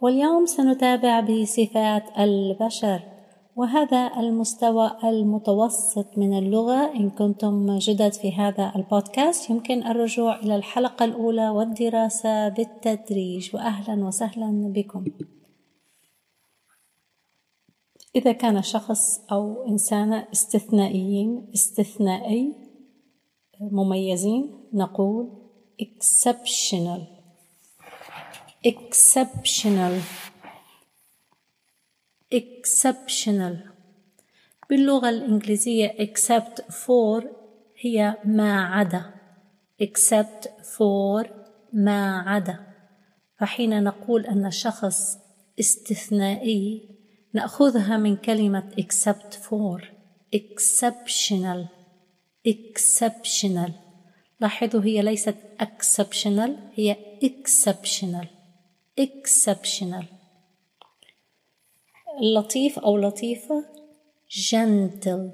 واليوم سنتابع بصفات البشر وهذا المستوى المتوسط من اللغة. إن كنتم جدد في هذا البودكاست يمكن الرجوع إلى الحلقة الأولى والدراسة بالتدريج. وأهلا وسهلا بكم. إذا كان شخص أو إنسانة استثنائيين استثنائي مميزين نقول exceptional. Exceptional exceptional باللغة الإنجليزية except for هي ما عدا except for ما عدا فحين نقول أن شخص استثنائي نأخذها من كلمة except for exceptional exceptional لاحظوا هي ليست exceptional هي exceptional exceptional لطيف أو لطيفة gentle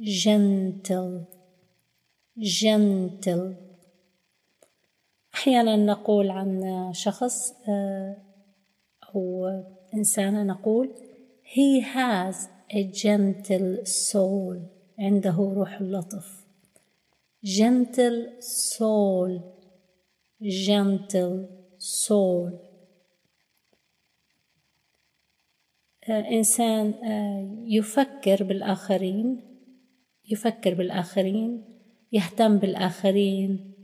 gentle gentle أحيانا نقول عن شخص أو إنسانة نقول he has a gentle soul عنده روح اللطف gentle soul gentle soul إنسان يفكر بالآخرين يفكر بالآخرين يهتم بالآخرين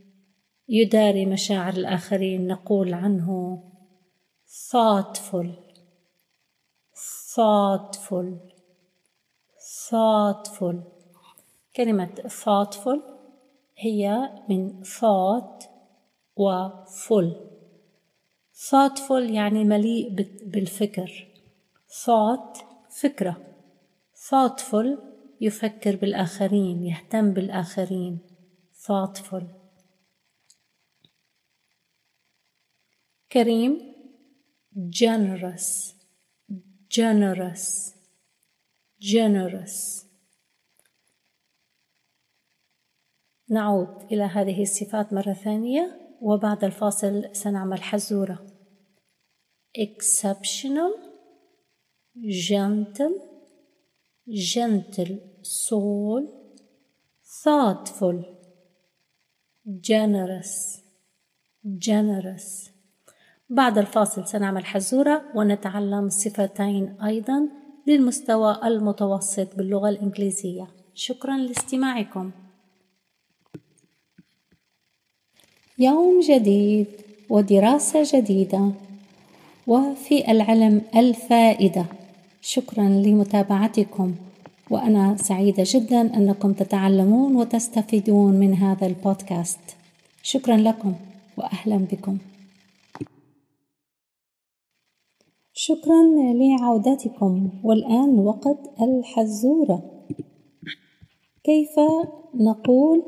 يداري مشاعر الآخرين نقول عنه thoughtful thoughtful thoughtful. كلمة thoughtful هي من thought و full. Thoughtful يعني مليء بالفكر. thought فكرة. thoughtful يفكر بالآخرين يهتم بالآخرين. thoughtful. كريم generous. generous. generous. نعود إلى هذه الصفات مرة ثانية وبعد الفاصل سنعمل حزورة. Exceptional gentle gentle soul thoughtful generous generous. بعد الفاصل سنعمل حزورة ونتعلم صفتين أيضا للمستوى المتوسط باللغة الإنجليزية. شكرا لاستماعكم. يوم جديد ودراسة جديدة. وفي العلم الفائدة. شكرا لمتابعتكم وأنا سعيدة جدا أنكم تتعلمون وتستفيدون من هذا البودكاست. شكرا لكم وأهلا بكم. شكرا لعودتكم والآن وقت الحزورة. كيف نقول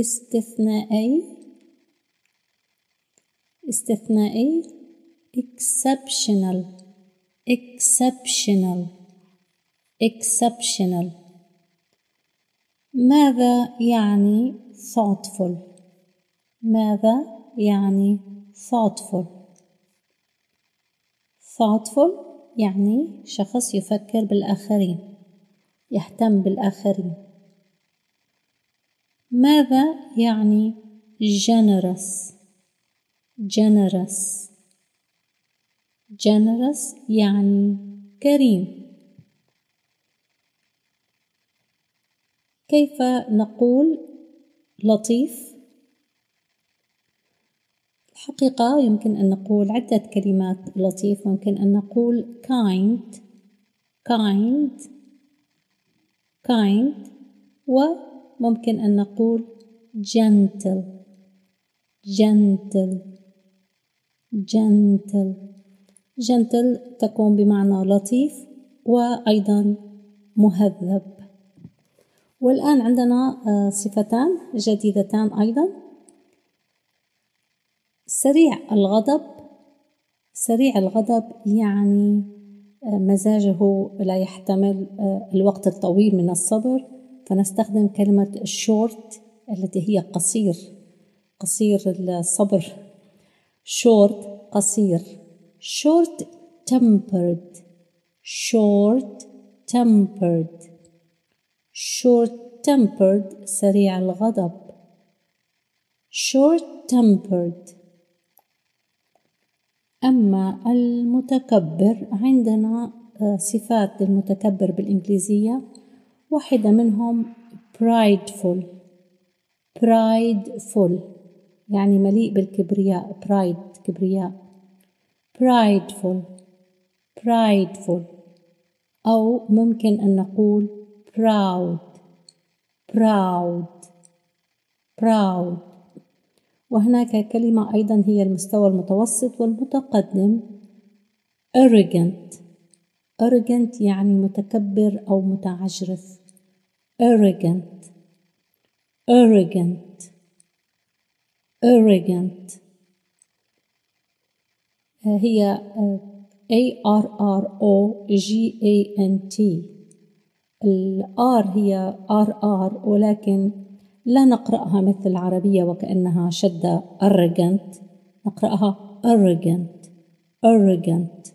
استثنائي؟ استثنائي؟ Exceptional exceptional exceptional ماذا يعني thoughtful ماذا يعني thoughtful thoughtful يعني شخص يفكر بالآخرين يهتم بالآخرين ماذا يعني generous generous generous يعني كريم. كيف نقول لطيف؟ الحقيقة يمكن أن نقول عدة كلمات لطيف ممكن أن نقول kind kind kind وممكن أن نقول gentle gentle gentle. Gentle تكون بمعنى لطيف وأيضا مهذب. والآن عندنا آه، صفتان جديدتان أيضا. سريع الغضب. سريع الغضب يعني آه، مزاجه لا يحتمل آه، الوقت الطويل من الصبر. فنستخدم كلمة short التي هي قصير قصير الصبر. short قصير. Short tempered short tempered short tempered سريع الغضب. short tempered. أما المتكبر عندنا آه، صفات للمتكبر بالإنجليزية. واحدة منهم prideful. prideful. يعني مليء بالكبرياء pride كبرياء. Prideful prideful أو ممكن أن نقول proud proud proud وهناك كلمة أيضا هي المستوى المتوسط والمتقدم arrogant arrogant يعني متكبر أو متعجرف arrogant arrogant arrogant هي A R R O G A N T. ال R هي R R ولكن لا نقرأها مثل العربية وكأنها شدة arrogant. نقرأها arrogant arrogant.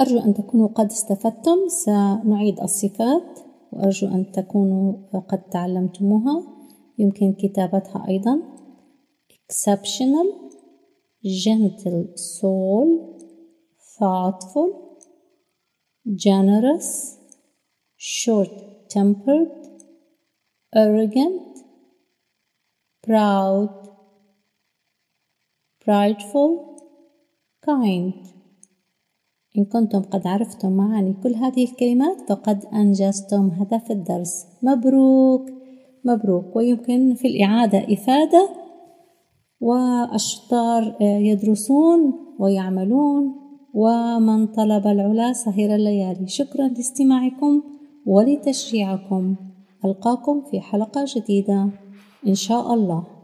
أرجو أن تكونوا قد استفدتم. سنعيد الصفات وأرجو أن تكونوا قد تعلمتموها. يمكن كتابتها أيضا. Exceptional. Gentle soul thoughtful generous short tempered arrogant proud prideful kind. إن كنتم قد عرفتم معاني كل هذه الكلمات فقد أنجزتم هدف الدرس. مبروك! مبروك! ويمكن في الإعادة إفادة والشطار يدرسون ويعملون ومن طلب العلا سهر الليالي. شكرا لاستماعكم ولتشجيعكم. ألقاكم في حلقة جديدة. إن شاء الله.